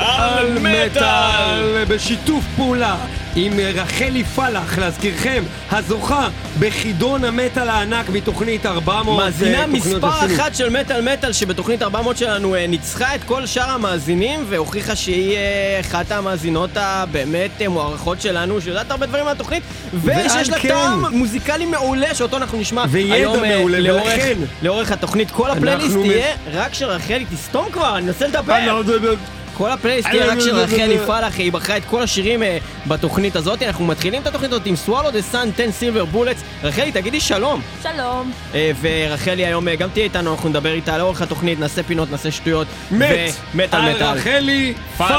על מטאל בשיתוף פעולה עם רחלי פלח, להזכירכם, הזוכה בחידון המטאל הענק מתוכנית 400 מאזינה אה, מספר. אחת של מטאל מטאל שבתוכנית 400 שלנו אה, ניצחה את כל שאר המאזינים והוכיחה שהיא אה, אחת המאזינות הבאמת מוערכות שלנו שיודעת הרבה דברים מהתוכנית ושיש לה כן. טעם מוזיקלי מעולה שאותו אנחנו נשמע היום מעולה, לאורך, ולכן- לאורך התוכנית כל הפלייליסט אנחנו תהיה רק של רחלי תסתום כבר אני מנסה לדבר כל הפלייליסט תהיה רק של רחלי פלח, היא בחרה את כל השירים אה, בתוכנית הזאת. אנחנו מתחילים את התוכנית הזאת עם Swallow the Sun 10 Silver Bullets. רחלי, תגידי שלום. שלום. אה, ורחלי היום אה, גם תהיה איתנו, אנחנו נדבר איתה לאורך התוכנית, נעשה פינות, נעשה שטויות. מת ומטאל על מטאל. רחלי פלח!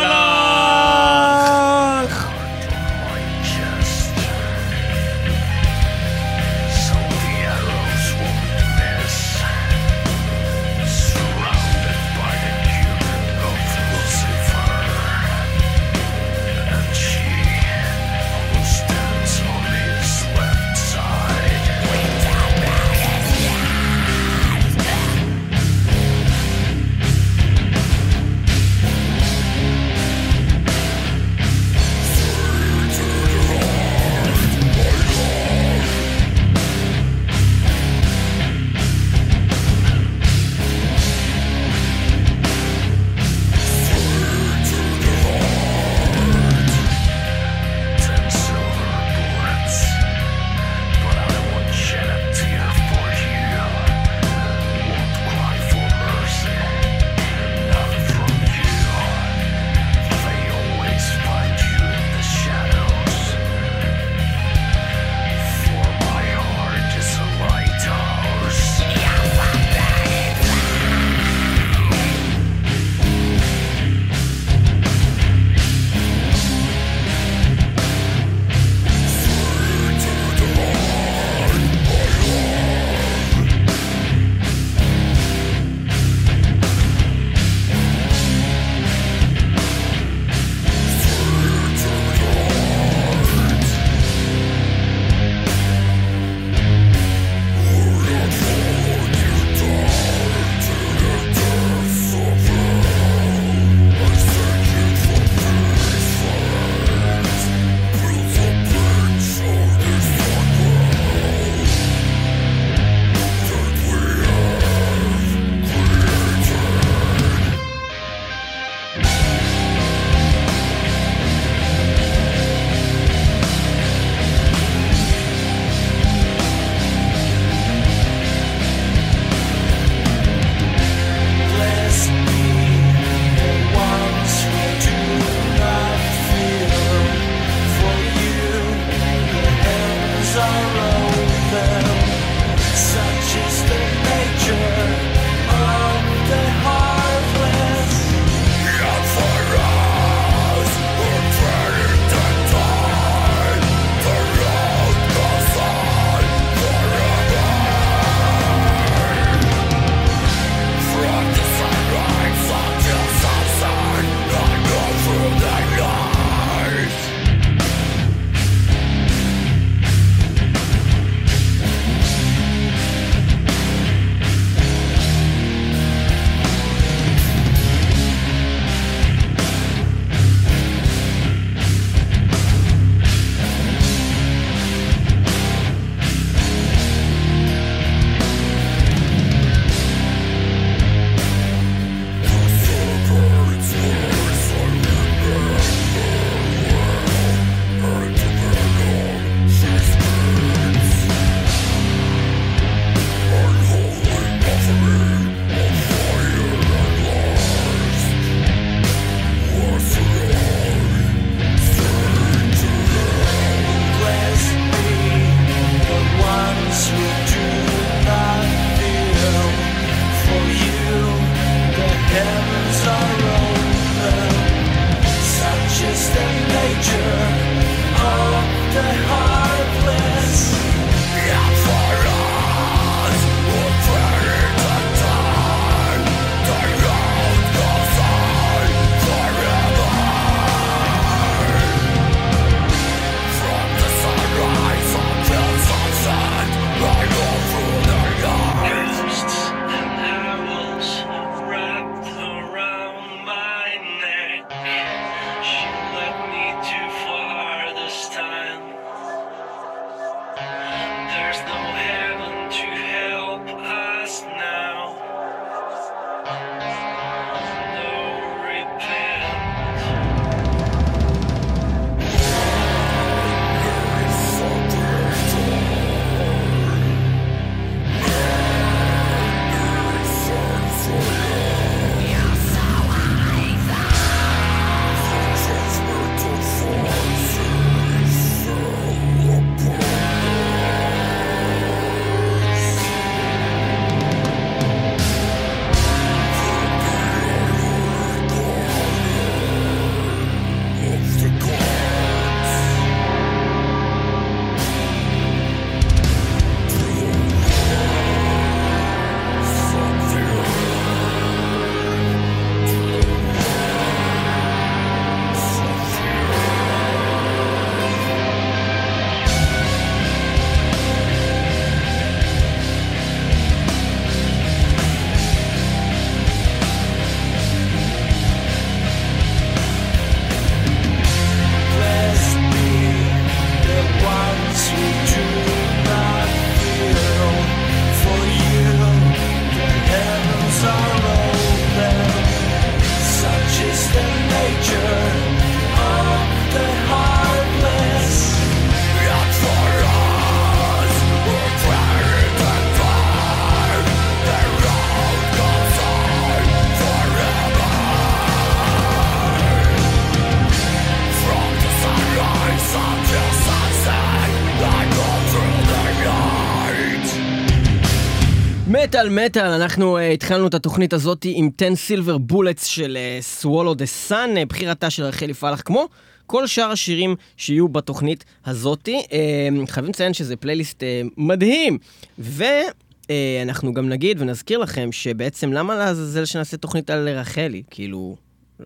מטאל מטאל, אנחנו אה, התחלנו את התוכנית הזאת עם 10 Silver Bullets של Swallow the Sun, בחירתה של רחלי פלח, כמו כל שאר השירים שיהיו בתוכנית הזאתי. אה, חייבים לציין שזה פלייליסט אה, מדהים. ואנחנו גם נגיד ונזכיר לכם שבעצם למה לעזאזל שנעשה תוכנית על רחלי? כאילו...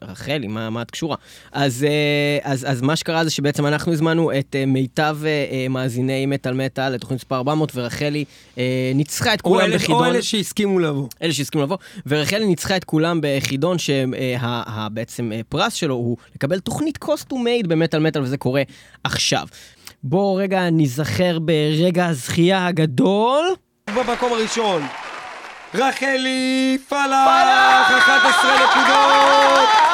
רחלי, מה, מה את קשורה? אז, אה, אז, אז מה שקרה זה שבעצם אנחנו הזמנו את אה, מיטב אה, מאזיני מטאל מטאל לתוכנית מספר 400, ורחלי ניצחה את או כולם או בחידון. אלה שהסכימו לבוא. אלה שהסכימו לבוא, ורחלי ניצחה את כולם בחידון שבעצם פרס שלו הוא לקבל תוכנית קוסטום מייד במטאל מטאל, וזה קורה עכשיו. בואו רגע ניזכר ברגע הזכייה הגדול. במקום הראשון, רחלי פלח, 11 נקודות!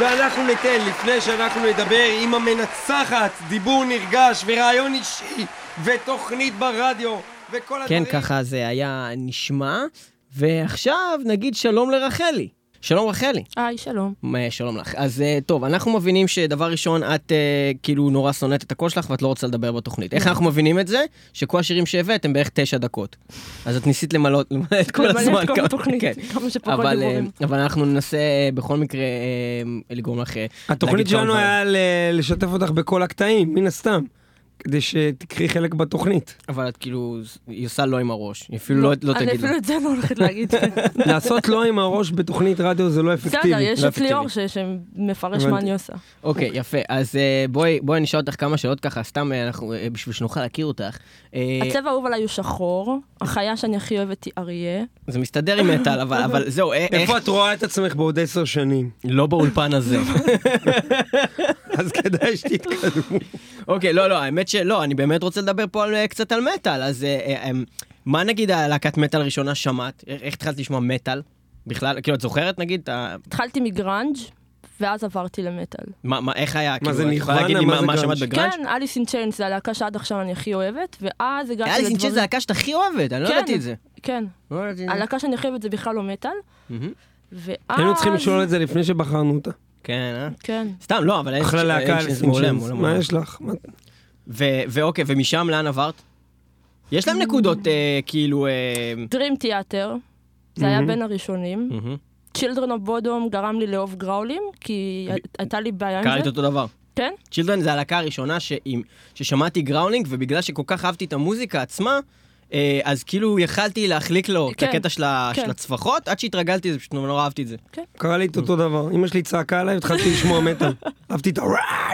ואנחנו ניתן, לפני שאנחנו נדבר עם המנצחת, דיבור נרגש ורעיון אישי ותוכנית ברדיו וכל הדברים. כן, ככה זה היה נשמע, ועכשיו נגיד שלום לרחלי. שלום רחלי. היי, שלום. מה, שלום לך. אז אה, טוב, אנחנו מבינים שדבר ראשון, את אה, כאילו נורא שונאת את הקול שלך ואת לא רוצה לדבר בתוכנית. איך אנחנו מבינים את זה? שכל השירים שהבאת הם בערך תשע דקות. אז את ניסית למלא למלא את כל למלא הזמן. את כל כמה- התוכנית, כן. כמה שפחות אבל, אה, דיבורים. אבל אנחנו ננסה בכל מקרה לגרום לך התוכנית להגיד כמה שלנו. היה לשתף אותך בכל הקטעים, מן הסתם. כדי שתקחי חלק בתוכנית. אבל את כאילו, היא עושה לא עם הראש. היא אפילו לא לא אני תגיד לו. אפילו את זה לא הולכת להגיד. לעשות לא עם הראש בתוכנית רדיו זה לא אפקטיבי. בסדר, יש לא את ליאור שמפרש מה. אני עושה. אוקיי, יפה. אז אה, בואי בואי נשאל אותך כמה שאלות ככה, סתם אה, אנחנו, אה, בשביל שנוכל להכיר אותך. הצבע האהוב עליי הוא שחור, החיה שאני הכי אוהבת היא אריה. זה מסתדר עם מטאל, אבל אבל זהו, איך... איפה את רואה את עצמך בעוד עשר שנים? לא באולפן הזה. אז כדאי שתתקדמו. אוקיי, לא, לא, האמת שלא, אני באמת רוצה לדבר פה על, אה, קצת על מטאל, אז אה, אה, אה, מה נגיד הלהקת מטאל הראשונה שמעת? איך איך התחלת לשמוע מטאל? בכלל, כאילו, את זוכרת נגיד? התחלתי מגראנג' ואז עברתי למטאל. מה, מה, איך היה? כאילו, זה יכולה להגיד לי נירוונה? מה מה מה שמעת גראנג'? בגראנג'? כן, Alice in Chains זה הלהקה שעד עכשיו אני הכי אוהבת, ואז הגעתי Alice in Chains זה לדברים... הלהקה שאתה הכי אוהבת, אני לא כן. ידעתי את זה. כן, לא. הלהקה שאני הכי אוהבת זה בכלל לא מטאל. ואז... היינו צריכים לשאול את זה לפני שבחרנו אותה. כן, אה? כן. סתם, לא, אבל... אחלה להקה מה. יש לך? ואוקיי, ומשם לאן עברת? יש להם נקודות, אה, כאילו... אה, Dream Theater, זה היה. בין הראשונים. Children of Bodom גרם לי לאהוב גראולים, כי הייתה לי בעיה קרה לי עם את זה. אותו דבר. כן? Children זה הלהקה הראשונה ששמעתי growling, ובגלל שכל כך אהבתי את המוזיקה עצמה, אז כאילו יכלתי להחליק לו את כן, הקטע של, כן. של הצווחות, עד שהתרגלתי לזה, פשוט נורא אהבתי את זה. קרה לי את אותו דבר. אמא שלי צעקה עליי והתחלתי לשמוע מטאל. אהבתי את ה...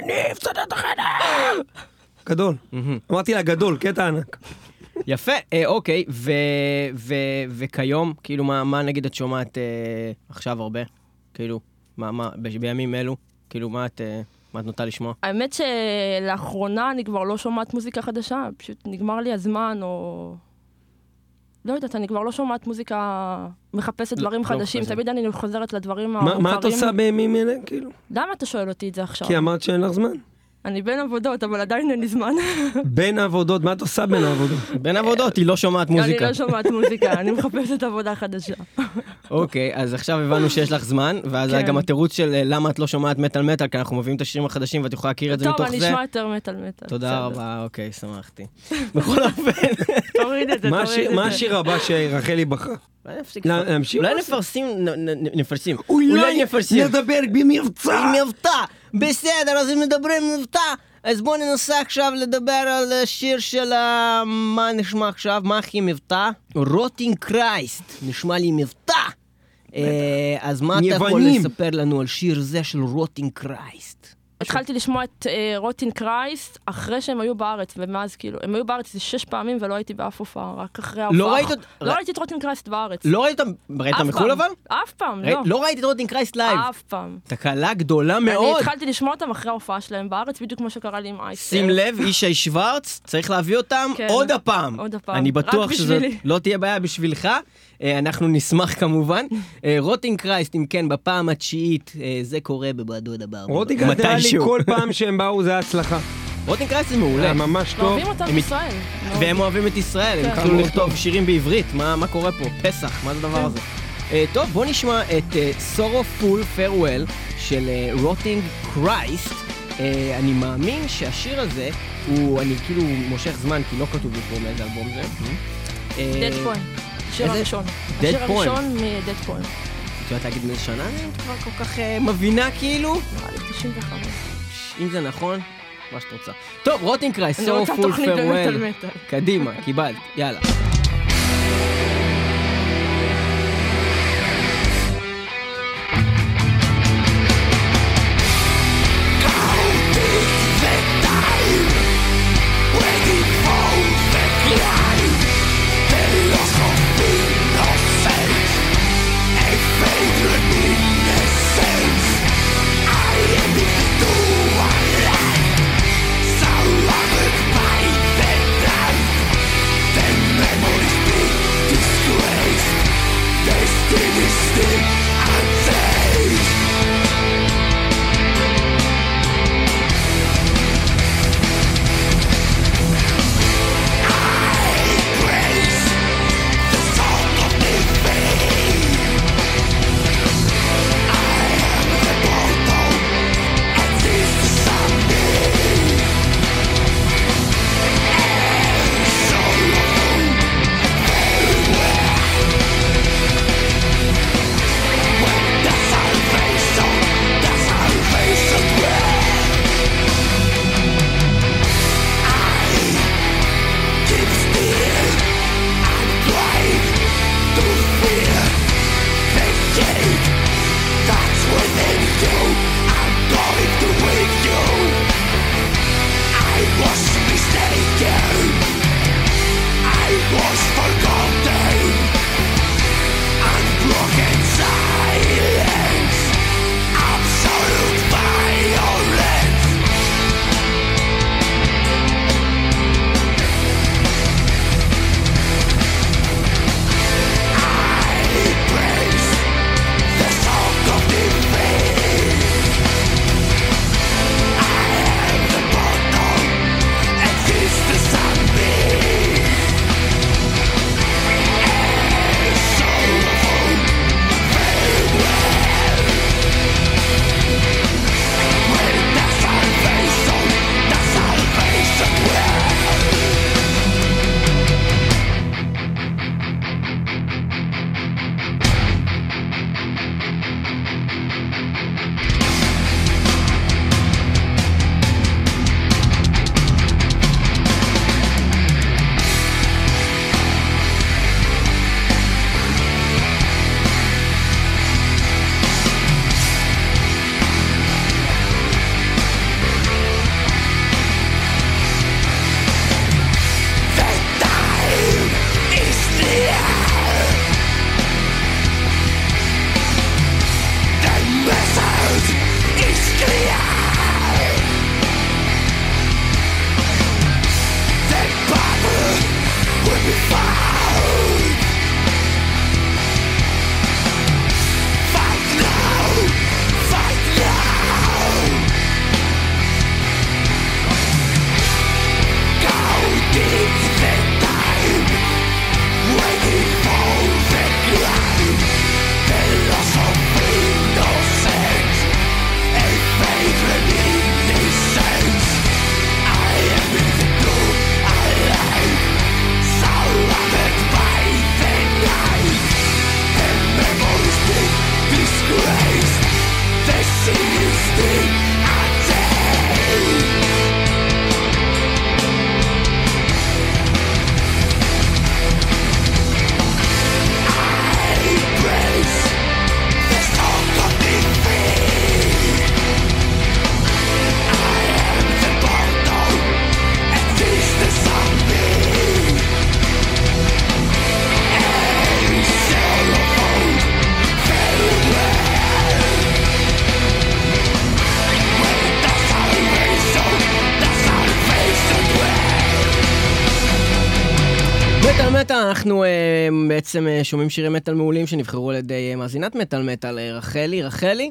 אני הפסדת את החדר! גדול. אמרתי לה גדול, קטע ענק. יפה, אה, אוקיי, ו, ו, וכיום, כאילו, מה, מה נגיד את שומעת אה, עכשיו הרבה? כאילו, מה, מה, ב- בימים אלו? כאילו, מה את, אה, מה את נוטה לשמוע? האמת שלאחרונה אני כבר לא שומעת מוזיקה חדשה, פשוט נגמר לי הזמן, או... לא יודעת, אני כבר לא שומעת מוזיקה, מחפשת לא- דברים לא חדשים, מחפשת. תמיד אני חוזרת לדברים המוכרים. מה את עושה בימים אלה, כאילו? למה אתה שואל אותי את זה עכשיו? כי אמרת שאין לך זמן. אני בין עבודות, אבל עדיין אין לי זמן. בין העבודות, מה את עושה בין העבודות? בין עבודות היא לא שומעת מוזיקה. אני לא שומעת מוזיקה, אני מחפשת עבודה חדשה. אוקיי, אז עכשיו הבנו שיש לך זמן, ואז כן. גם התירוץ של אה, למה את לא שומעת מטאל מטאל, כי אנחנו מביאים את השירים החדשים ואת יכולה להכיר את זה טוב, מתוך אני זה. אשמע יותר מטאל מטאל. תודה. רבה, אוקיי, שמחתי. בכל אופן, תוריד את זה, מה תוריד את מה זה. השיר הבא שרחלי בחרה? אולי נפסיק. לה- להמשיך? אולי נפרסים, נפרסים. אולי נפרסים. נדבר במבצע! מבטא. בסדר, אז אם מדברים מבטא, אז בואו ננסה עכשיו לדבר על השיר של ה... מה נשמע עכשיו? מה הכי מבטא? רוטינג קרייסט. נשמע לי מבטא. אה, אז מה אתה יכול. לספר לנו על שיר זה של רוטינג קרייסט? התחלתי לשמוע את אה, Rotting Christ אחרי שהם היו בארץ, ומאז כאילו, הם היו בארץ איזה שש פעמים ולא הייתי באף הופעה, רק אחרי ההופעה. לא ראית אות- לא ראיתי את Rotting Christ בארץ. לא ראית אותם? ראית מחו"ל. אבל? אף פעם, לא. לא ראיתי את Rotting Christ live. אף פעם. תקלה גדולה אני מאוד. התחלתי לשמוע אותם אחרי ההופעה שלהם בארץ, בדיוק כמו שקרה לי עם אייס. שים לב, ישי שוורץ, צריך להביא אותם כן. עוד הפעם. עוד הפעם. אני בטוח שזאת. לא תהיה בעיה בשבילך. אה, אנחנו נשמח כמובן. אה, Rotting Christ, אם כן, בפעם התשיעית, אה, זה קורה בבעדו דבר. רוטיגל נראה לי. כל פעם שהם באו זה הצלחה. Rotting Christ זה מעולה. ממש טוב. אוהבים אותם. מאוד. והם אוהבים את ישראל, הם כן. התחילו מאוד לכתוב. שירים בעברית, מה קורה פה? פסח, מה זה הדבר כן. הזה? טוב, בוא נשמע את Sorrowful Farewell של Rotting Christ. אני מאמין שהשיר הזה הוא, אני כאילו מושך זמן, כי לא כתוב לי פה מאיזה אלבום זה. Dead Poem. השיר הראשון. השיר. הראשון מ Dead Poem. את יודעת להגיד מאיזה שנה? את כבר כל כך אה, מבינה כאילו? נראה לי 95. אם זה נכון, מה שאת רוצה. טוב, רוטינג אני סורו רוצה פול פרוול. קדימה, קיבלת, יאללה. בעצם אה, שומעים שירי מטאל מעולים שנבחרו על ידי אה, מאזינת מטאל מטאל, אה, רחלי. רחלי,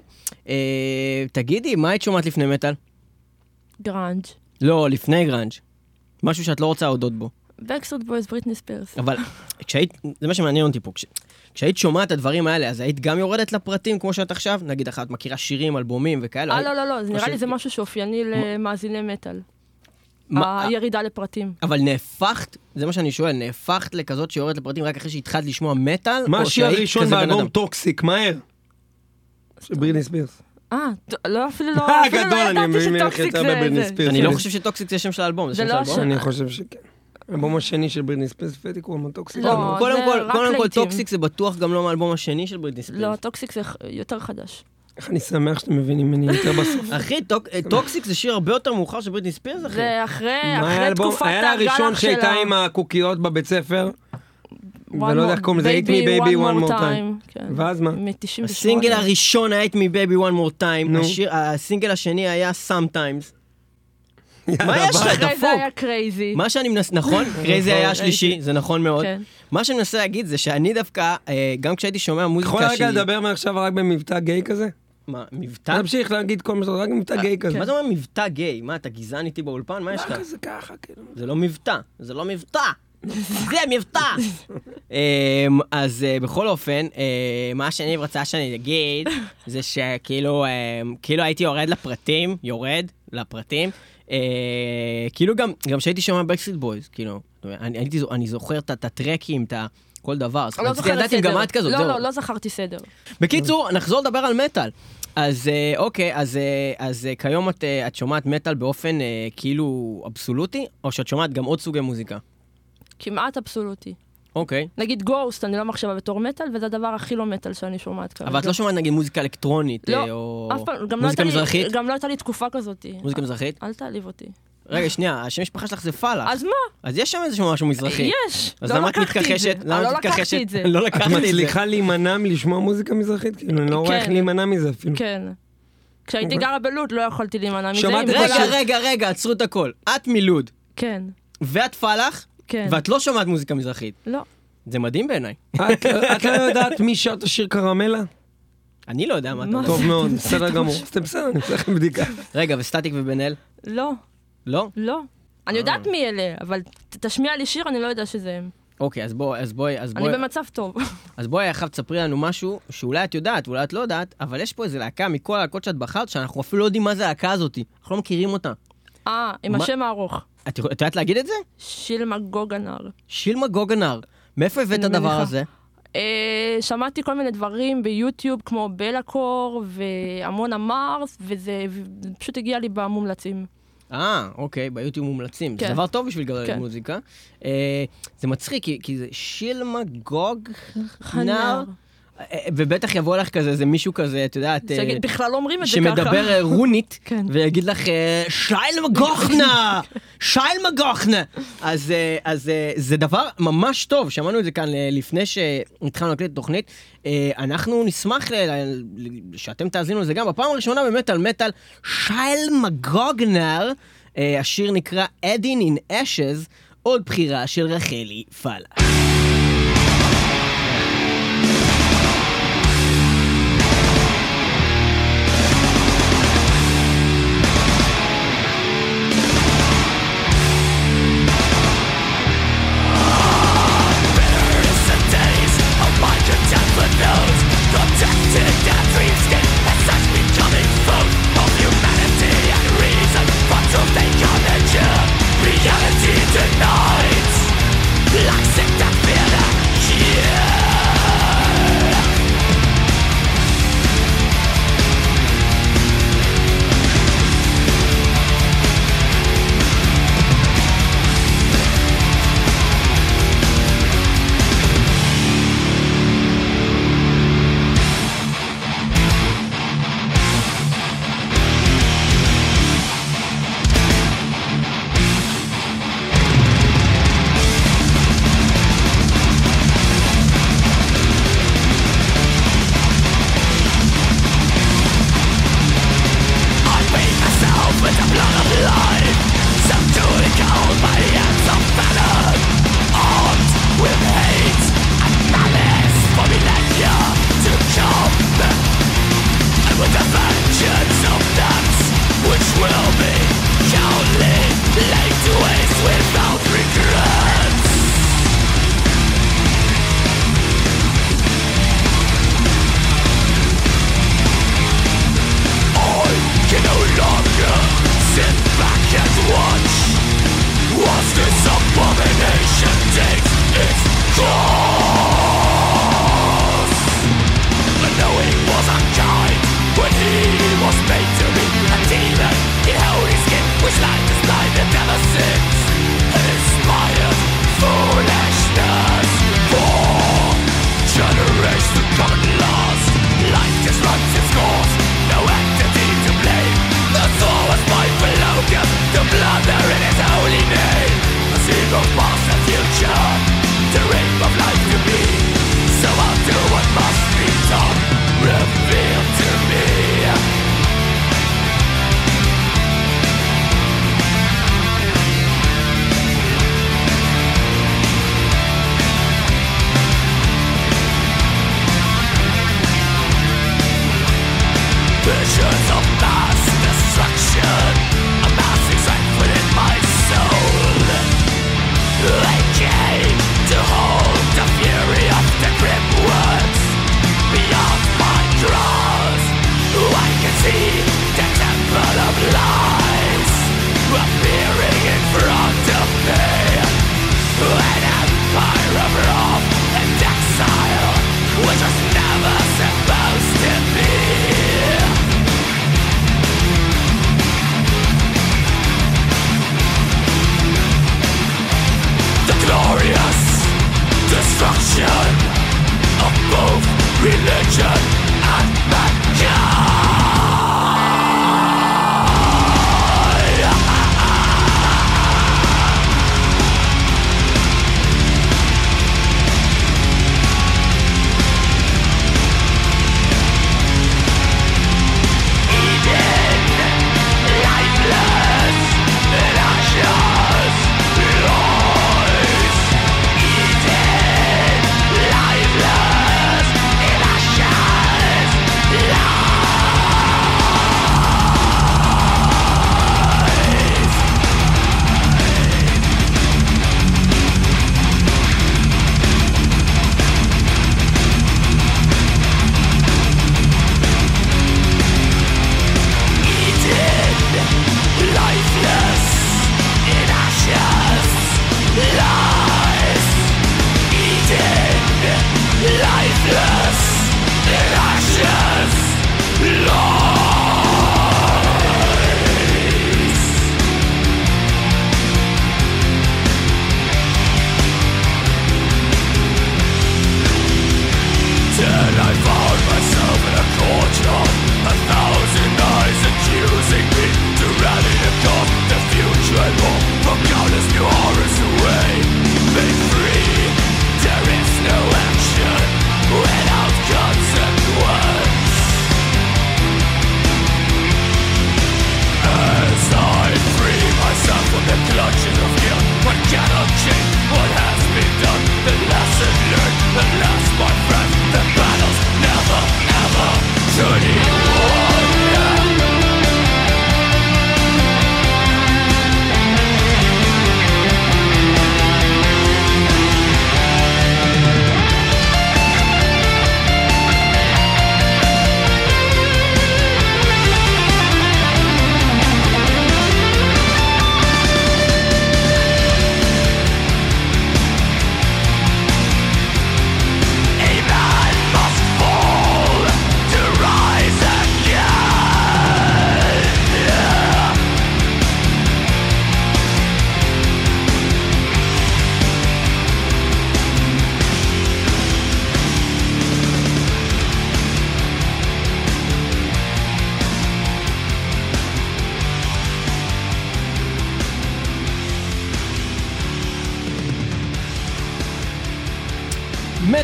תגידי, מה היית שומעת לפני מטאל? גראנג'. לא, לפני גראנג'. משהו שאת לא רוצה להודות בו. Backstreet Boys, בריטני ספירס. אבל כשהיית, זה מה שמעניין אותי פה, כש, כשהיית שומעת את הדברים האלה, אז היית גם יורדת לפרטים כמו שאת עכשיו? נגיד, את מכירה שירים, אלבומים וכאלה? אה, לא, לא, לא, נראה לי זה משהו שאופייני למאזיני מטאל. מה- הירידה לפרטים. אבל נהפכת, זה מה שאני שואל, נהפכת לכזאת שיורדת לפרטים רק אחרי שהתחלת לשמוע מטאל? מה השיר הראשון באלבום? Toxic? מהר. של בריטני ספירס. אה, לא, אפילו לא, אה, אפילו לא אני ידעתי ש Toxic זה... אני לא חושב ש Toxic זה שם של האלבום, זה שם של לא האלבום. השם. אני חושב שכן. האלבום השני של בריטני ספירס, פטי קוראים לו Toxic. לא, קודם זה כל, רק קודם כל. Toxic זה בטוח גם לא מהאלבום השני של בריטני ספירס. לא, Toxic זה יותר חדש. איך אני שמח שאתם מבינים ממני יותר בסוף. אחי, אה, טוקסיק זה שיר הרבה יותר מאוחר של בריטני ספירס, אחי. זה אחרי אחרי? תקופת היה לה הראשון הגלח שהייתה שלה. עם הקוקיות בבית ספר, ולא יודע איך קוראים לזה, Hit me baby one more time. כן. ואז מה? מ-98. הסינגל הראשון היה את מבייבי one more time, הסינגל השני היה Sometimes. מה יש לך? דפוק. זה היה קרייזי. מה שאני מנסה, נכון? קרייזי היה השלישי, זה נכון מאוד. כן. מה שאני מנסה להגיד זה שאני דווקא, אה, גם כשהייתי שומע יכול מוזיקה רגע שהיא... לדבר מעכשיו רק במבטא גיי כזה? מה, מבטא? תמשיך להגיד כל מה שאתה רוצה, רק מבטא גיי כזה. מה זה אומר מבטא גיי? מה, אתה גזען איתי באולפן? מה יש לך? כזה ככה, כאילו. זה לא מבטא, זה לא מבטא. זה מבטא. אמ, אז אה, בכל אופן, אה, מה שאני רוצה שאני אגיד, זה שכאילו, כאילו הייתי יורד לפרטים, יורד לפרטים, אה, כאילו גם, גם כשהייתי שומע Backstreet Boys, כאילו, אני, זוכר את את הטראקים, את ה... כל דבר. אז אני לא אם סדר. גם את כזאת, לא, זהו. לא, לא זכרתי סדר. בקיצור, נחזור לדבר על מטאל. אז אה, אוקיי, אז, אה, אז אה, כיום את, את שומעת מטאל באופן כאילו אבסולוטי, או שאת שומעת גם עוד סוגי מוזיקה? כמעט אבסולוטי. אוקיי. נגיד גוסט, אני לא מחשבה בתור מטאל, וזה הדבר הכי לא מטאל שאני שומעת כרגע. אבל את לא שומעת נגיד מוזיקה אלקטרונית, לא, או אף פעם, גם לא מוזיקה לי- מזרחית? גם לא הייתה לי תקופה כזאת. מוזיקה מזרחית? אל תעליב אותי. רגע, שנייה, השם משפחה שלך זה פאלאח. אז מה? אז יש שם איזשהו משהו מזרחי. יש. אז לא למה את את. מתכחשת? למה לא את מתכחשת? לקחתי את זה. לא את לקחתי את זה. מצליחה להימנע מלשמוע מוזיקה מזרחית? כאילו, אני לא רואה איך כן. להימנע מזה אפילו. כן. כשהייתי גרה בלוד לא יכולתי להימנע מזה. שמעת את רגע, רגע, רגע, עצרו את הכל. את מלוד, כן, ואת פאלאח, כן. ואת לא שומעת מוזיקה מזרחית. לא. זה מדהים בעיניי. את את לא יודעת מי שר את השיר קרמלה? אני לא יודע מה אתה? אומר. טוב מאוד, בסדר גמור. אז אתם בסדר, אני עושה לכם בדיקה. רגע, וסטטיק ובן אל? לא. לא? לא. אני אה. יודעת מי אלה, אבל תשמיע לי שיר, אני לא יודע שזה הם. אוקיי, אז בואי, אז בואי, אז אני בואי, במצב טוב. אז בואי עכשיו תספרי לנו משהו שאולי את יודעת ואולי את לא יודעת, אבל יש פה איזה להקה מכל הלהקות שאת בחרת, שאנחנו אפילו לא יודעים מה זה הלהקה הזאת. אנחנו לא מכירים אותה. אה, עם? השם הארוך. את יודעת להגיד את זה? שילמה גוגנר. שילמה גוגנר. מאיפה הבאת את אני הדבר. הזה? אה, שמעתי כל מיני דברים ביוטיוב, כמו בלקור והמון וזה וזה פשוט הגיע לי במומלצים. אה, אוקיי, ביוטיוב מומלצים. זה כן. דבר טוב בשביל גלרית כן. מוזיקה. אה, זה מצחיק, כי- כי זה שילמה גוגנר, חנר. ובטח יבוא לך כזה, איזה מישהו כזה, את יודעת, אה, בכלל אומרים את זה ככה. שמדבר אה, רונית, כן. ויגיד לך, אה, שייל מגוחנה, שייל מגוחנה. אז, אז זה דבר ממש טוב, שמענו את זה כאן לפני שהתחלנו להקליט את התוכנית. אנחנו נשמח שאתם תאזינו לזה גם בפעם הראשונה באמת על מטאל, שייל מגוגנר. השיר נקרא Adding in Ashes, עוד בחירה של רחלי פאלה.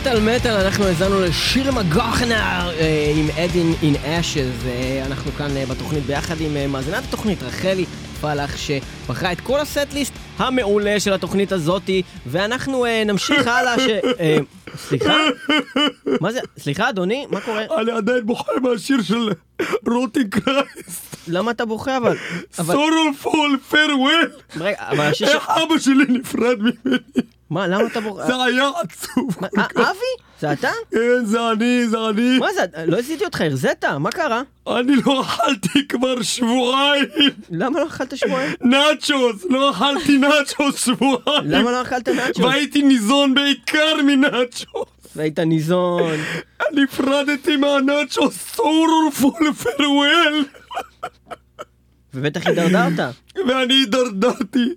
מטאל מטאל, אנחנו האזנו לשיר מגוחנר אה, עם אדין אין אשז. אנחנו כאן אה, בתוכנית ביחד עם אה, מאזינת התוכנית, רחלי פלח, שבחרה את כל ה setlist המעולה של התוכנית הזאתי, ואנחנו נמשיך הלאה ש... סליחה? מה זה? סליחה, אדוני? מה קורה? אני עדיין בוכה מהשיר של Rotting Christ. למה אתה בוכה אבל? Sorrowful Farewell. איך אבא שלי נפרד ממני. מה, למה אתה בוכה? זה היה עצוב. אה. אבי? זה אתה? כן, זה אני, זה אני. מה זה? לא עשיתי אותך, הרזית? מה קרה? אני לא אכלתי כבר שבועיים. למה לא אכלת שבועיים? נאצ'וס, לא אכלתי נאצ'וס שבועיים. למה לא אכלת נאצ'ו? והייתי ניזון בעיקר מנאצ'וס. והיית ניזון. נפרדתי מהנאצ'וס סורפול פרוול. ובטח הידרדרת. ואני הידרדרתי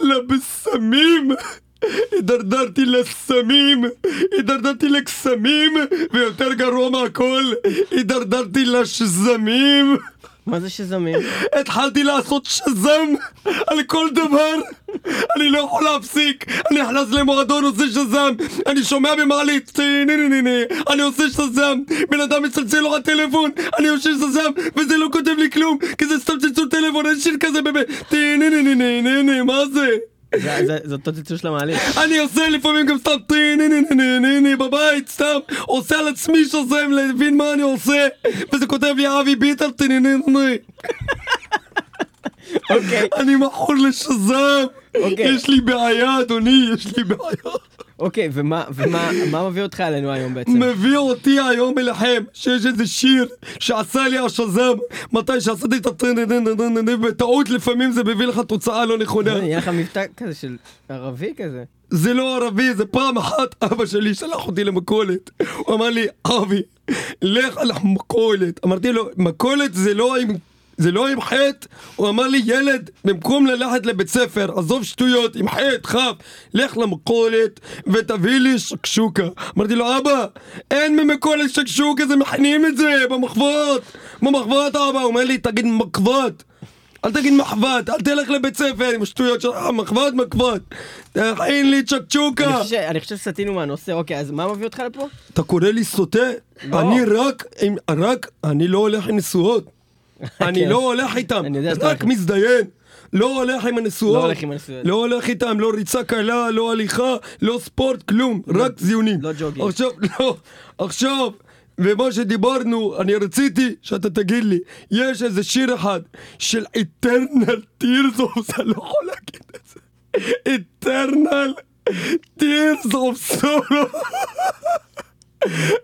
לבשמים. הידרדרתי לסמים, הידרדרתי לקסמים, ויותר גרוע מהכל, הידרדרתי לשזמים. מה זה שזמים? התחלתי לעשות שזם על כל דבר אני לא יכול להפסיק אני נכנס למועדון עושה שזם אני שומע במעלית. אני עושה שזם בן אדם מצלצל לו הטלפון אני עושה שזם וזה לא כותב לי כלום כי זה סתם צלצול טלפון אין שיר כזה באמת מה זה? אותו צלצול של המעלית. אני עושה לפעמים גם סתם טי-ני-ני-ני-ני-ני בבית סתם עושה על עצמי שזם להבין מה אני עושה וזה כותב לי אבי ביטל טי-ני-ני-ני אוקיי, אני מכור לשזם! אוקיי. יש לי בעיה, אדוני, יש לי בעיה. אוקיי, ומה ומה- מה מביא אותך אלינו היום בעצם? מביא אותי היום אליכם שיש איזה שיר שעשה לי השזם מתי שעשיתי את הטרנדנדנדנדנד זה לא עם חטא, הוא אמר לי ילד, במקום ללכת לבית ספר, עזוב שטויות, עם חטא, כף, לך למכולת ותביא לי שקשוקה. אמרתי לו, אבא, אין ממכולת שקשוקה, זה מכינים את זה במחוות, במחוות אבא, הוא אומר לי, תגיד מחוות. אל תגיד מחבת, אל תלך לבית ספר עם השטויות שלך, מחבת, מחבת. תכין לי צ'קצ'וקה. אני חושב שסטינו מהנושא, אוקיי, אז מה מביא אותך לפה? אתה קורא לי סוטה? לא. אני רק, רק, אני לא הולך עם נשואות. אני כן. לא הולך איתם, רק. מזדיין. לא הולך עם הנשואות. לא הולך עם הנשואות. לא הולך איתם, לא ריצה קלה, לא הליכה, לא ספורט, כלום, רק זיונים. לא ג'וגינג. עכשיו, לא, עכשיו, ומה שדיברנו, אני רציתי שאתה תגיד לי, יש איזה שיר אחד של Eternal Tears of, אני לא יכול להגיד את זה. Eternal Tears of Sorrow.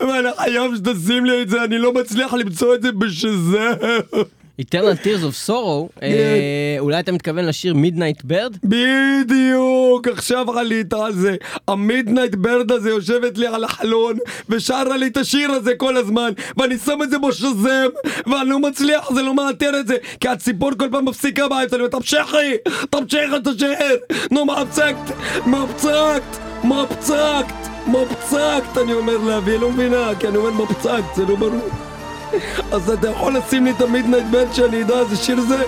ואני חייב שתשים לי את זה, אני לא מצליח למצוא את זה בשזה. Eternal Tears of Sorrow, אה, אולי אתה מתכוון לשיר Midnight Bird? בדיוק, עכשיו עלית על זה. המידנייט ברד הזה יושבת לי על החלון ושרה לי את השיר הזה כל הזמן ואני שם את זה בשזם ואני לא מצליח, זה לא מאתר את זה כי הציפור כל פעם מפסיקה באמצע, אני אומר תמשכי, תמשיך את השיר נו מה הפסקת? מה הפסקת? מה הפסקת? הפסקת? אני אומר לה והיא לא מבינה כי אני אומר הפסקת, זה לא ברור אז אתה יכול לשים לי את המידנייט ברד שאני אדע איזה שיר זה?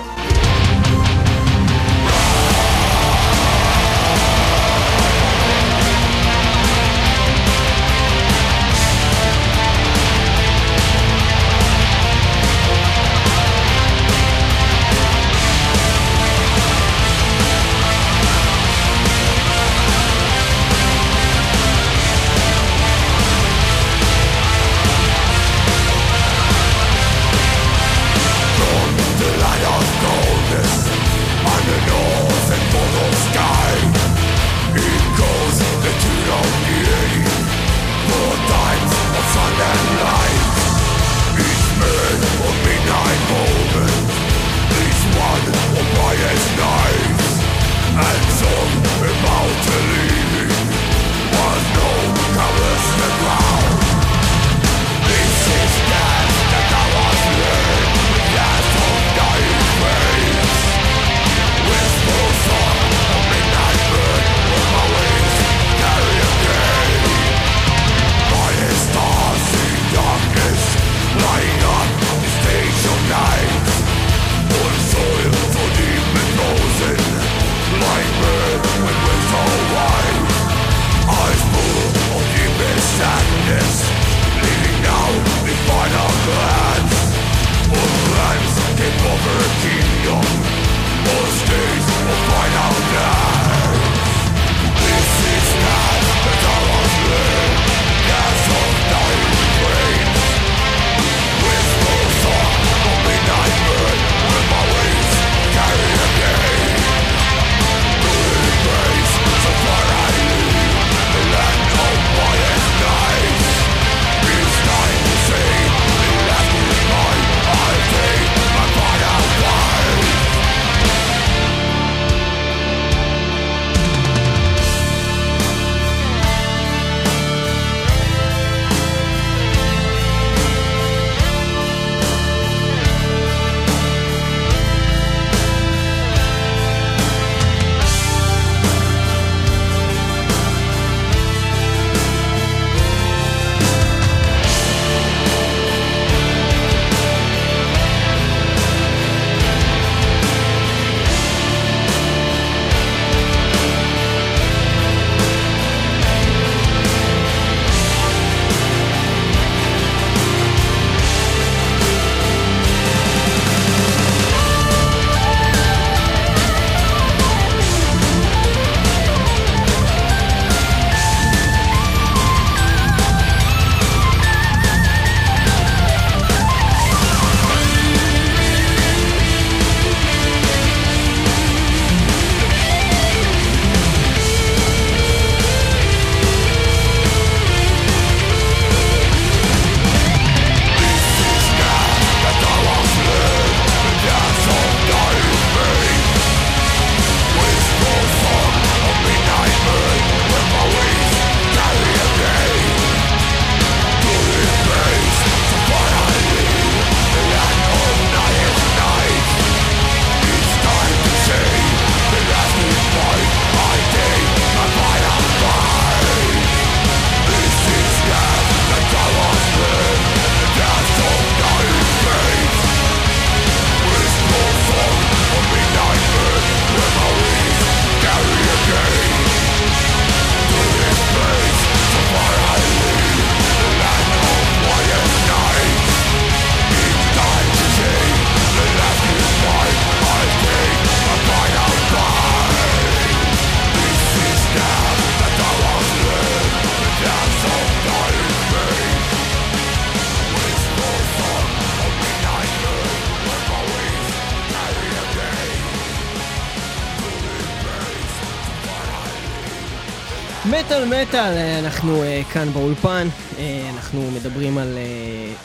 מטאל אה, אנחנו אה, כאן באולפן, אה, אנחנו מדברים על, אה,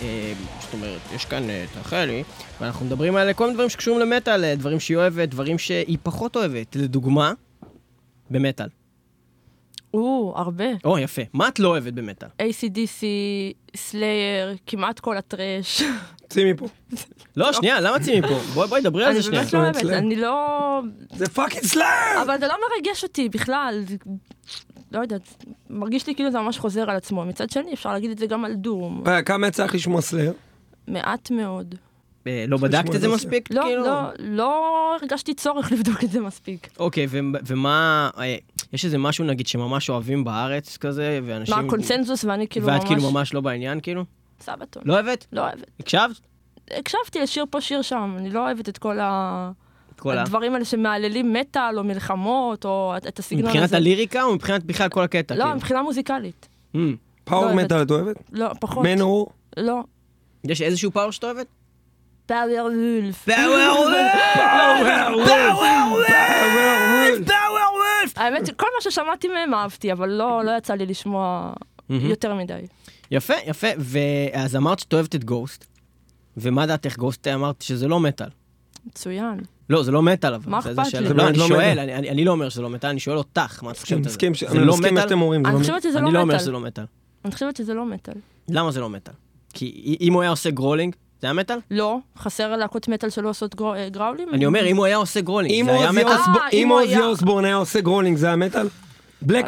אה, זאת אומרת, יש כאן אה, את רחלי, ואנחנו מדברים על כל מיני דברים שקשורים למטאל, אה, דברים שהיא אוהבת, דברים שהיא פחות אוהבת. לדוגמה, במטאל. או, הרבה. או, יפה. מה את לא אוהבת במטאל? ACDC, Slayer, כמעט כל ה thrash. צאי מפה. לא, שנייה, למה יוצאים מפה? בואי, בואי, דברי על אני זה שנייה. באמת לא אוהבת, Slayer. אני לא... זה fucking Slayer! אבל זה לא מרגש אותי בכלל. לא יודעת, מרגיש לי כאילו זה ממש חוזר על עצמו. מצד שני, אפשר להגיד את זה גם על doom. אה, כמה יצא לך לשמוע Slayer? מעט מאוד. אה, לא בדקת את זה מספיק? לא, כאילו? לא, לא הרגשתי צורך לבדוק את זה מספיק. אוקיי, ו- ומה, אה, יש איזה משהו נגיד שממש אוהבים בארץ כזה, ואנשים... מה, קונצנזוס ואני כאילו ואת ממש... כאילו ממש לא בעניין, כאילו? Sabaton. לא אוהבת? לא אוהבת. הקשבת? הקשבתי לשיר פה שיר שם, אני לא אוהבת את כל ה... כל. הדברים האלה שמהללים מטאל או מלחמות או את- את הסגנון הזה. מבחינת הליריקה או מבחינת בכלל כל הקטע? לא, כאילו? מבחינה מוזיקלית. Mm. פאוור לא. מטאל את אוהבת? לא, פחות. מנור? לא. יש איזשהו פאוור שאת אוהבת? פאוור וולף. האמת שכל מה ששמעתי מהם אהבתי, אבל לא לא יצא לי לשמוע יותר מדי. יפה, יפה. ואז אמרת שאת אוהבת את Ghost, ומה דעתך? Ghost אמרת שזה לא מטאל. מצוין. לא, זה לא מטאל אבל. מה זה- אכפת זה. לי? זה לא, אני לא שואל, מטאל. אני- אני אני לא אומר שזה לא מטאל, אני שואל אותך, מה את חושבת על זה? זה אני לא מסכים מה מטאל? שאתם אומרים, זה אני לא חושבת שזה אני לא לא אומר מטאל. שזה לא מטאל. אני חושבת שזה לא מטאל. למה זה לא מטאל? כי אם הוא היה עושה growling, זה היה מטאל? לא, חסר להקות מטאל שלא עושות אה, גראולים? אני אומר, אם הוא היה עושה growling, אם זה היה מטאל? אה, אם Ozzy היה- Osbourne היה עושה growling זה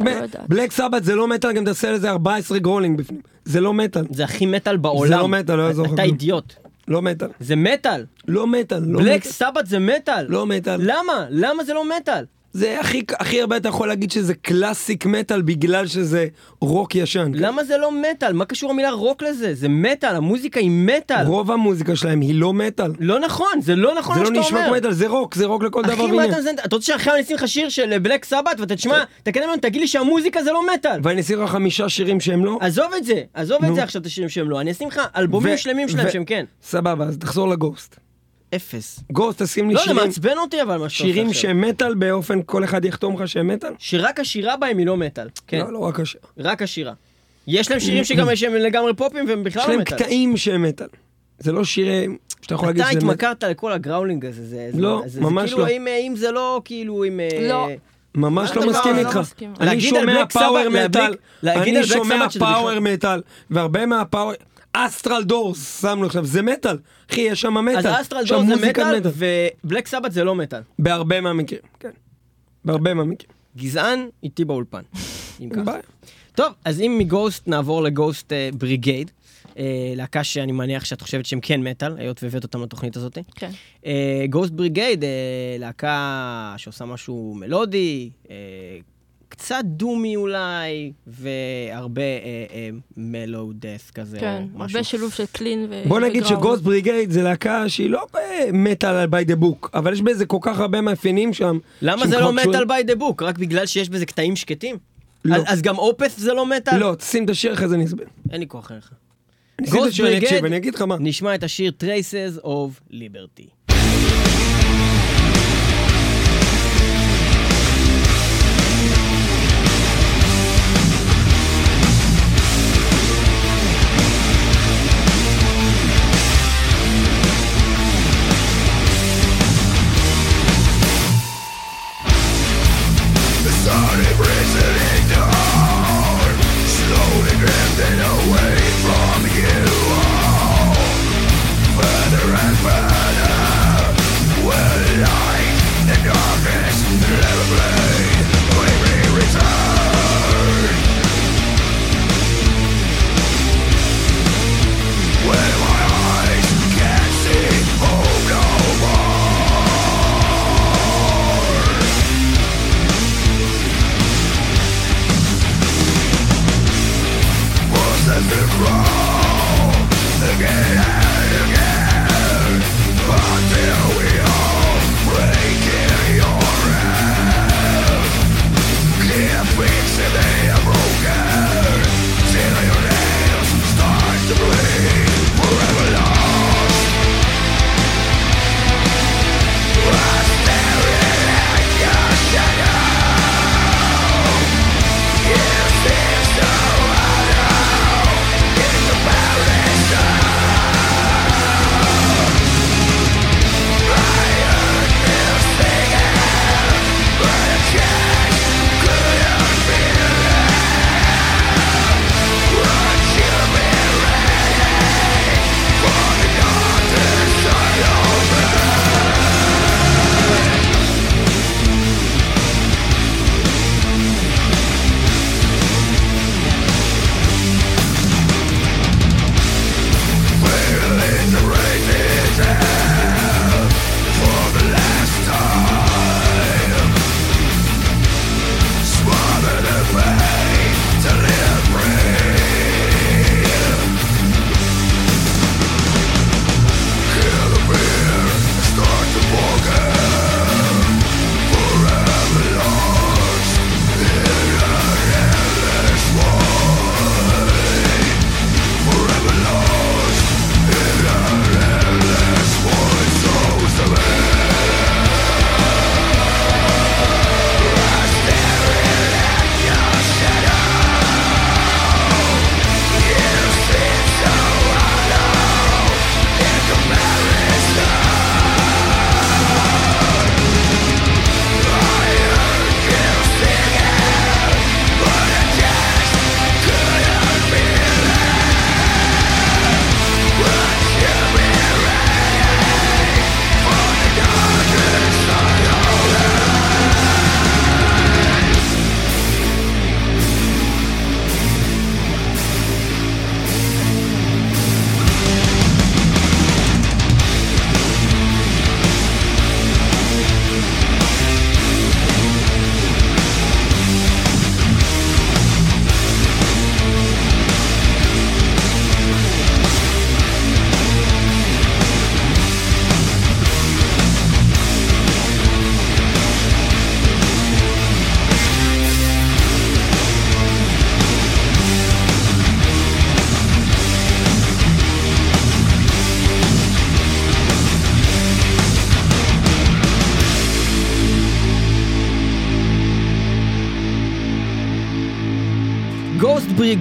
לא יודעת. Black Sabbath זה לא מטאל, גם תעשה לזה 14 growling בפנים. זה לא מטאל. זה הכי מטאל בעולם. לא מטאל, לא יעזור לך אתה. אידיוט. לא מטאל. זה מטאל. לא מטאל. לא Black. Sabbath זה מטאל. לא מטאל. למה? למה זה לא מטאל? זה הכי הכי הרבה אתה יכול להגיד שזה classic metal בגלל שזה רוק ישן. למה זה לא מטאל? מה קשור המילה רוק לזה? זה מטאל, המוזיקה היא מטאל. רוב המוזיקה שלהם היא לא מטאל. לא נכון, זה לא נכון זה מה לא שאתה נשמע אומר. כמו מטאל, זה רוק, זה רוק לכל דבר אחי, מה ועניין. אתה מזיין? אתה רוצה שעכשיו אני אשים לך שיר של Black Sabbath ואתה תשמע, תקדם לנו, תגיד לי שהמוזיקה זה לא מטאל. ואני אשים לך חמישה שירים שהם לא? עזוב את זה, עזוב את. זה עכשיו את השירים שהם לא, אני אשים לך אלבומים שלמים שלהם שהם כן. סבבה, אז תחזור ל Ghost. אפס. Ghost, תשים לי לא, זה שירים, מעצבן אותי אבל מה שאתה עושה שירים. שהם מטאל באופן כל אחד יחתום לך שהם מטאל? שרק השירה בהם היא לא מטאל. כן, לא, לא רק השיר. רק השירה. יש להם שירים שגם שהם לגמרי פופים והם בכלל יש לא להם מטאל. קטעים שהם מטאל. זה לא שירים שאתה יכול להגיד אתה שזה מטאל. התמכרת לכל ה growling הזה, זה... זה- לא, זה- זה ממש כאילו, לא. אם- אם זה לא כאילו עם... אה, לא. ממש אתה לא לא- מסכים לא איתך. אני שומע power metal, אני שומע power metal, והרבה מה power... Astral Doors, שמנו עכשיו, זה מטאל. אחי, יש שם מטאל. אז Astral יש שם Doors זה מטאל ו Black Sabbath זה לא מטאל. בהרבה מהמקרים, כן. בהרבה מהמקרים. גזען איתי באולפן. אם ככה. טוב, אז אם מ Ghost נעבור ל Ghost אה, Brigade, אה, להקה שאני מניח שאת חושבת שהם כן מטאל, היות והבאת אותם לתוכנית הזאת. כן. Ghost Brigade, להקה שעושה משהו מלודי, אה, קצת דומי אולי, והרבה melodeath כזה, כן, או משהו. הרבה שילוב של clean ו... בוא נגיד. ש Ghost Brigade זה להקה שהיא לא מטאל by the book, אבל יש בזה כל כך הרבה מאפיינים שם. למה זה לא מטאל by the book? רק בגלל שיש בזה קטעים שקטים? לא. אז- אז גם Opeth זה לא מטאל? לא, תשים את השיר אחרי זה נסביר. אין לי כוח אליך. אני אשים את Ghost השיר, אני אקשיב, Brigade. אני אגיד לך מה. נשמע את השיר Traces of Liberty.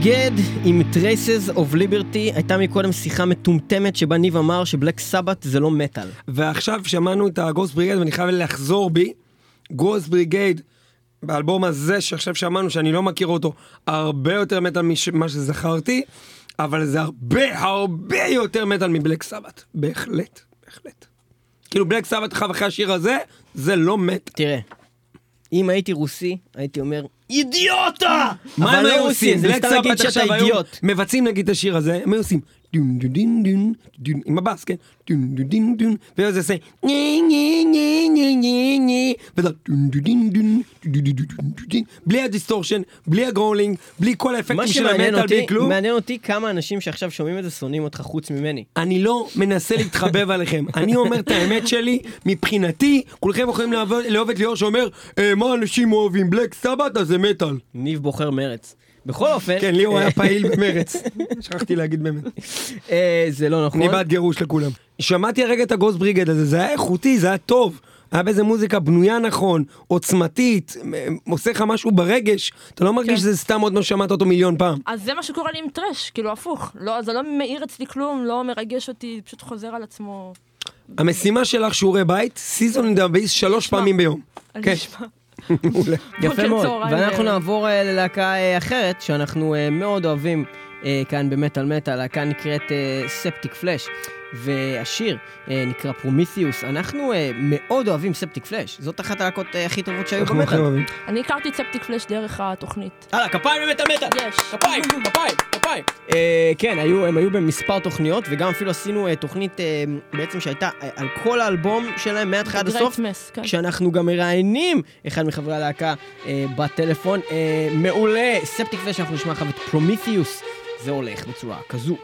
בריגד עם Traces of Liberty, הייתה מקודם שיחה מטומטמת שבה ניב אמר שבלק סבת זה לא מטאל. ועכשיו שמענו את הגוסט בריגייד ואני חייב לחזור בי. גוסט בריגייד, באלבום הזה שעכשיו שמענו שאני לא מכיר אותו, הרבה יותר מטאל ממה שזכרתי, אבל זה הרבה הרבה יותר מטאל מבלק סבת. בהחלט, בהחלט. כאילו בלק סבת אחר אחרי השיר הזה, זה לא מטאל. תראה, אם הייתי רוסי, הייתי אומר, אידיוטה! מה הם אבל היו לא עושים? זה סתם להגיד שאתה אידיוט. מבצעים נגיד את השיר הזה, הם היו עושים דון דון דון דון, דון עם הבאס, כן? דון דון דון דון, ואז זה עושה נה נה נה נה נה נה, וזה דון דון דון דון, דון דון בלי ה distortion, בלי ה growling, בלי כל האפקטים של המטאל, בלי כלום. מעניין אותי כמה אנשים שעכשיו שומעים את זה שונאים אותך חוץ ממני. אני לא מנסה להתחבב עליכם, אני אומר את האמת שלי, מבחינתי, כולכם יכולים לאהוב את ליאור שאומר, מה אנשים אוהבים בלק סבת אז זה מטאל. ניב בוחר מרץ. בכל אופן, כן, ליאור היה פעיל במרץ. שכחתי להגיד באמת. אה, זה לא נכון. אני בעד גירוש לכולם. שמעתי הרגע את הגוסט בריגד הזה, זה היה איכותי, זה היה טוב. היה באיזה מוזיקה בנויה נכון, עוצמתית, עושה לך משהו ברגש. אתה לא מרגיש כן. שזה סתם עוד לא שמעת אותו מיליון פעם. אז זה מה שקורה לי עם טרש, כאילו הפוך. לא, זה לא מעיר אצלי כלום, לא מרגש אותי, פשוט חוזר על עצמו. המשימה שלך שיעורי בית, Seasons in the Abyss שלוש נשמע. פעמים ביום. כן. יפה מאוד. צהריים, ואנחנו. נעבור אה, ללהקה אה, אחרת, שאנחנו אה, מאוד אוהבים אה, כאן במטאל מטאל, להקה נקראת Septic Flesh. והשיר אה, נקרא Prometheus. אנחנו אה, מאוד אוהבים Septic Flesh. זאת אחת הלהקות אה, הכי טובות שהיו במטאל. אני הכרתי את Septic Flesh דרך התוכנית. הלאה, כפיים במטאל מטאל! יש. כפיים, כפיים, כפיים. אה, כן, היו, הם היו במספר תוכניות, וגם אפילו עשינו אה, תוכנית אה, בעצם שהייתה אה, על כל האלבום שלהם מההתחלה עד הסוף. מס, כן. כשאנחנו גם מראיינים אחד מחברי הלהקה אה, בטלפון. אה, מעולה, ספטיק פלאש, אנחנו נשמע עכשיו את פרומיתיוס. זה הולך בצורה כזו.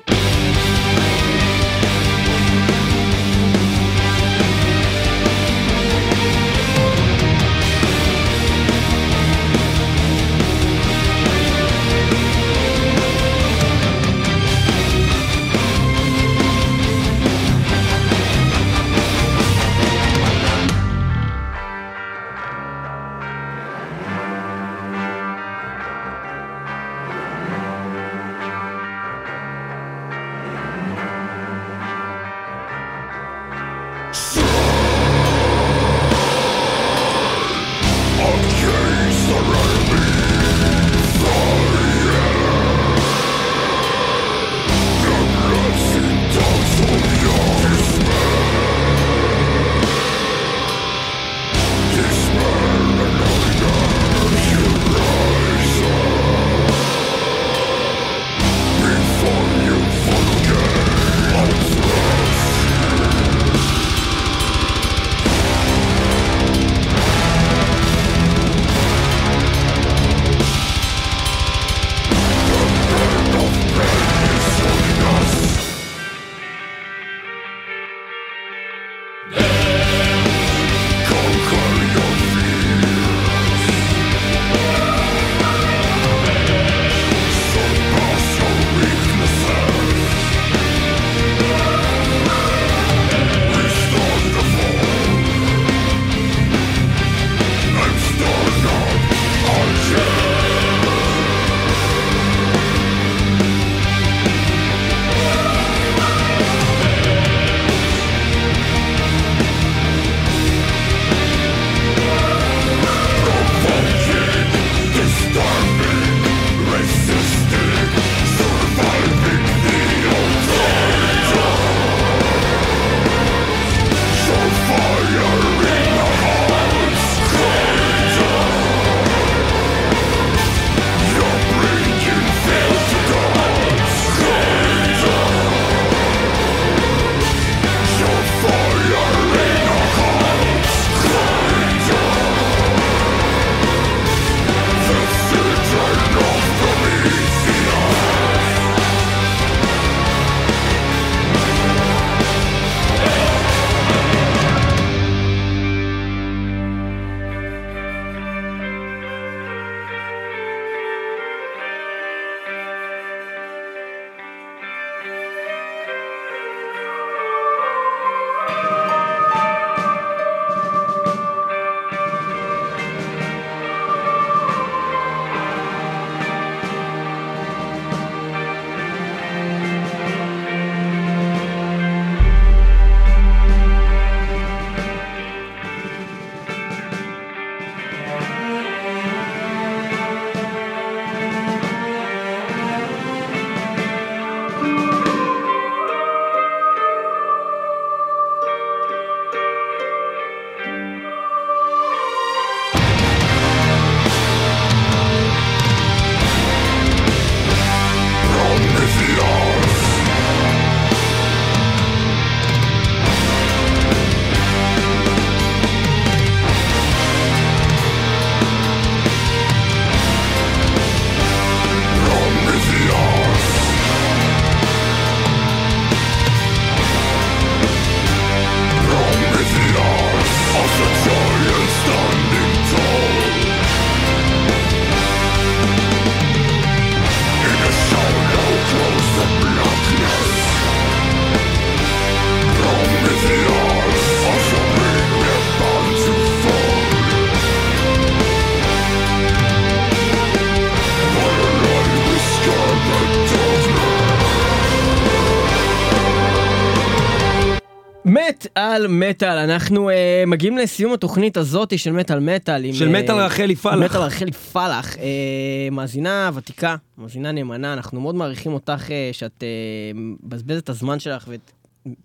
מת על מטאל, אנחנו אה, מגיעים לסיום התוכנית הזאת של מטאל מטאל. עם, של אה, מטאל רחלי פלח. מטאל רחלי פלח, אה, מאזינה ותיקה, מאזינה נאמנה, אנחנו מאוד מעריכים אותך אה, שאת אה, מבזבזת את הזמן שלך ואת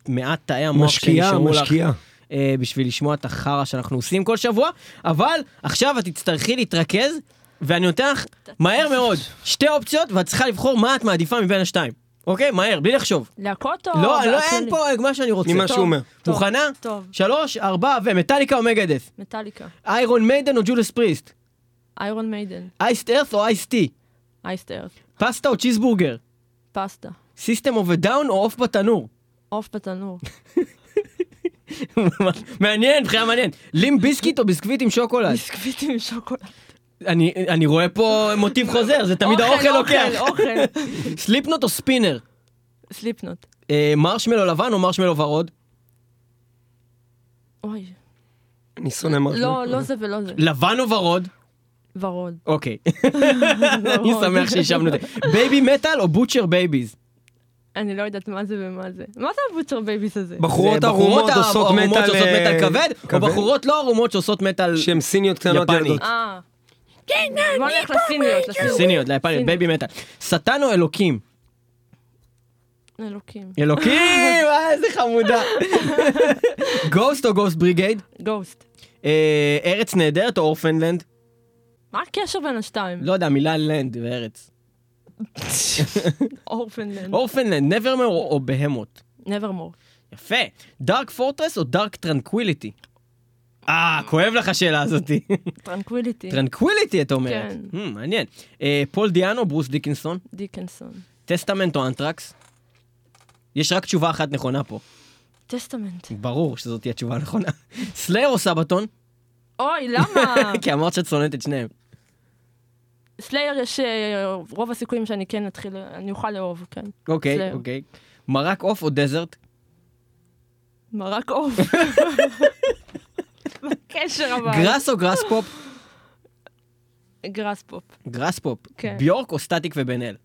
מעט תאי המוח משקיעה, שנשארו לך. משקיעה. אה, בשביל לשמוע את החרא שאנחנו עושים כל שבוע, אבל עכשיו את תצטרכי להתרכז, ואני נותן לך מהר מאוד שתי אופציות, ואת צריכה לבחור מה את מעדיפה מבין השתיים. אוקיי? מהר, בלי לחשוב. להקות או... לא, לא? אין פה מה שאני רוצה. ממה. שהוא אומר. טוב, מוכנה? טוב, שלוש, ארבע, ומטאליקה או מגדף. מטאליקה. איירון מיידן או ג'ודס פריסט. Iron Maiden. Iced Earth או iced tea. Iced Earth. פסטה או צ'יזבורגר. פסטה. System of a Down או עוף בתנור. עוף בתנור. מעניין, בחירה מעניין. Limp Bizkit או ביסקוויט עם שוקולד. ביסקוויט עם שוקולד. אני אני רואה פה מוטיב חוזר, זה תמיד האוכל לוקח. אוכל, אוכל. Slipknot או ספינר. Slipknot. אה, מרשמלו לבן או מרשמלו ורוד? אוי. אני שונא מרשמלו. לא, לא זה ולא זה. לבן או ורוד? ורוד. אוקיי. אני שמח שהשבנו את זה. Babymetal או Butcher Babies? אני לא יודעת מה זה ומה זה. מה זה ה Butcher Babies הזה? בחורות ערומות עושות מטאל אה, כבד, או בחורות לא ערומות שעושות מטאל שהן סיניות קטנות יפני. ילדות. כן, בוא נלך לסיניות, לסיניות. סיניות, ליפניות. Babymetal. שטן או אלוקים? אלוקים. אלוקים, אה, איזה חמודה. Ghost או Ghost Brigade? Ghost. אה, ארץ נהדרת או Orphaned Land? מה הקשר בין השתיים? לא יודע, מילה land וארץ. Orphaned Land. Orphaned Land, Nevermore או Behemoth? Nevermore. יפה. Dark Fortress או Dark Tranquillity? אה, כואב לך השאלה הזאתי. Tranquillity. Tranquillity את אומרת. כן. Hmm, מעניין. אה, Paul Di'Anno, Bruce Dickinson, Dickinson. Testament או אנטרקס? יש רק תשובה אחת נכונה פה. Testament. ברור שזאת תהיה התשובה הנכונה. Slayer או Sabaton? אוי, למה? כי אמרת שאת שונאת את שניהם. Slayer יש אה, רוב הסיכויים שאני כן אתחיל, אני אוכל לאהוב, כן. אוקיי. אוקיי. מרק עוף או Desert? מרק עוף. מה הקשר אבל? Grass או Graspop? Graspop. Graspop. כן. Björk או סטטיק ובן אל?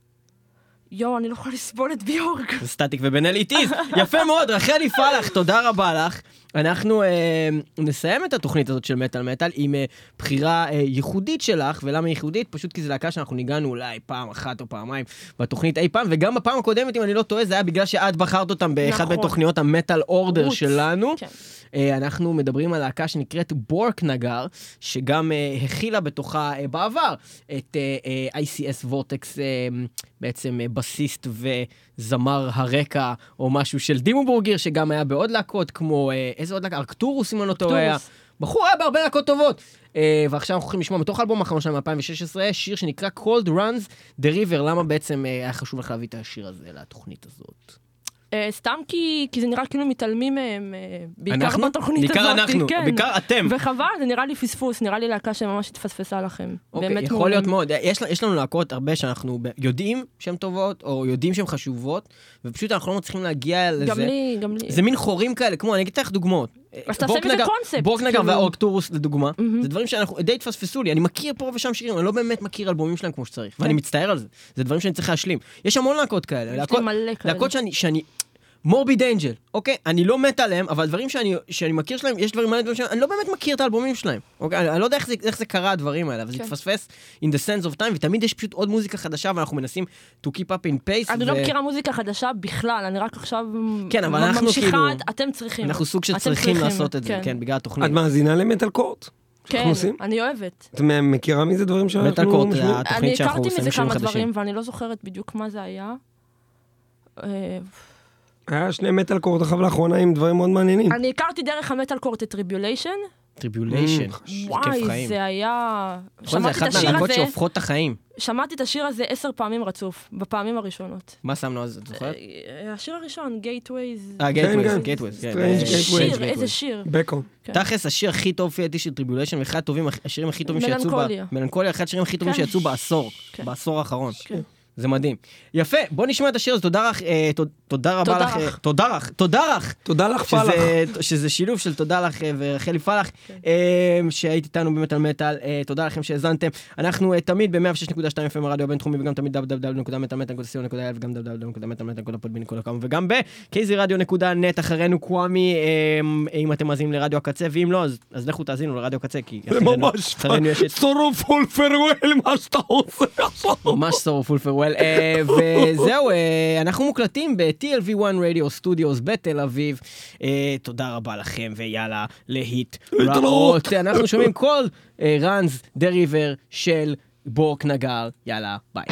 יואו, אני לא יכולה לסבול את Björk. סטטיק ובן אל it is. יפה מאוד, רחלי פלח, תודה רבה לך. אנחנו אה, נסיים את התוכנית הזאת של מטאל מטאל עם אה, בחירה אה, ייחודית שלך, ולמה ייחודית? פשוט כי זו להקה שאנחנו ניגענו אולי פעם אחת או פעמיים בתוכנית אי פעם, וגם בפעם הקודמת, אם אני לא טועה, זה היה בגלל שאת בחרת אותם באחד נכון. מתוכניות ה Metal Order. שלנו. כן. אה, אנחנו מדברים על להקה שנקראת בורק נגר, שגם אה, הכילה בתוכה אה, בעבר את אה, אה, ICS וורטקס, אה, בעצם אה, בסיסט וזמר הרקע, או משהו של דימו בורגיר, שגם היה בעוד להקות, כמו, אה, איזה עוד להקה? ארקטורוס, אם אני לא טועה. היה. בחור היה בהרבה להקות טובות. אה, ועכשיו אנחנו הולכים לשמוע מתוך האלבום האחרון שלנו מ-2016, שיר שנקרא Cold Runs the River. למה בעצם היה חשוב לך להביא את השיר הזה לתוכנית הזאת? אה, סתם כי כי זה נראה כאילו מתעלמים מהם, אה, בעיקר אנחנו? בתוכנית הזאת. בעיקר אנחנו, כן. בעיקר אתם. וחבל, זה נראה לי פספוס, נראה לי להקה שממש התפספסה לכם. אוקיי, באמת יכול מעולים. להיות מאוד. יש, יש לנו להקות הרבה שאנחנו יודעים שהן טובות, או יודעים שהן חשובות, ופשוט אנחנו לא מצליחים להגיע לזה. גם לי, גם לי. זה מין חורים כאלה, כמו, אני אגיד לך דוגמאות. אז תעשה מזה קונספט, בורקנגר כאילו. והאורקטורוס לדוגמה. זה דברים שאנחנו, די התפספסו לי, אני מכיר פה ושם שירים, אני לא באמת מכיר אלבומים שלהם כמו שצריך, ואני כן. מצטער על זה, זה דברים שאני צריך להשלים. יש המון להקות כאלה. להקות שאני, שאני, מורביד אנג'ל, אוקיי? אני לא מת עליהם, אבל דברים שאני, שאני מכיר שלהם, יש דברים מלא דברים שאני, אני לא באמת מכיר את האלבומים שלהם, אוקיי? אני, אני לא יודע איך זה, איך זה קרה הדברים האלה, אבל זה כן. התפספס in the sense of time, ותמיד יש פשוט עוד מוזיקה חדשה, ואנחנו מנסים to keep up in pace. אני ו- לא מכירה מוזיקה חדשה בכלל, אני רק עכשיו כן, אבל אנחנו ממשיכה, כאילו- את- אתם צריכים. אנחנו סוג אתם שצריכים צריכים, לעשות את זה, כן, בגלל התוכנית. את מאזינה למטאל קורט? כן? אני אוהבת. את מכירה מזה דברים שאנחנו מטאל קורט זה? התוכנית אני שאנחנו הכרתי עושים מזה שירים כמה חדשים. דברים, ואני לא זוכרת בדיוק מה זה היה. אה, היה שני מטאל קורט עכשיו לאחרונה עם דברים מאוד מעניינים. אני הכרתי דרך המטאל קורט את. טריבוליישן, Mm, כיף וואי, חיים. זה היה... נכון, זה שמעתי את אחת השיר מהלהקות הזה, שהופכות את החיים. שמעתי את השיר הזה עשר פעמים רצוף, בפעמים הראשונות. מה שמנו אז, את זוכרת? אה, השיר הראשון, Gateways. אה, כן, גייטווייז, כן. גייטווייז. כן. Strange אה. שיר. איזה שיר. בקון. כן. תכלס, השיר הכי טוב דעתי של טריבוליישן, ואחד הטובים, השירים הכי טובים שיצאו... מלנכוליה. מלנכוליה, אחד השירים הכי טובים כן. שיצאו בעשור. כן. בעשור האחרון. כן. זה מדהים. יפה, בוא נשמע את השיר הזה, תודה לך, אה, תוד- תודה רבה תודה לך. אה, לך. תודה לך. תודה לך. תודה לך פלח. שזה, שזה שילוב של תודה לך אה, ורחלי פלח, אה, שהיית איתנו באמת על מטאל, אה, תודה לכם שהאזנתם. אנחנו אה, תמיד ב-106.2 FM הרדיו הבינתחומי וגם תמיד www.מטאל.co.il וגם www.מטאל.com וגם ב-kzradio.net אחרינו קוואמי, אה, אם אתם מאזינים לרדיו הקצה, ואם לא, אז, אז לכו תאזינו לרדיו הקצה, כי זה אחרינו- ממש אחרינו יש את sorrowful farewell מה שאתה עושה עכשיו. ממש sorrowful farewell. וזהו, אה, אנחנו מוקלטים ב-TLV1 Radio Studios בתל אביב. אה, תודה רבה לכם, ויאללה, להיט להתראות. אנחנו שומעים Cold Runs the River של Borknagar. יאללה, ביי.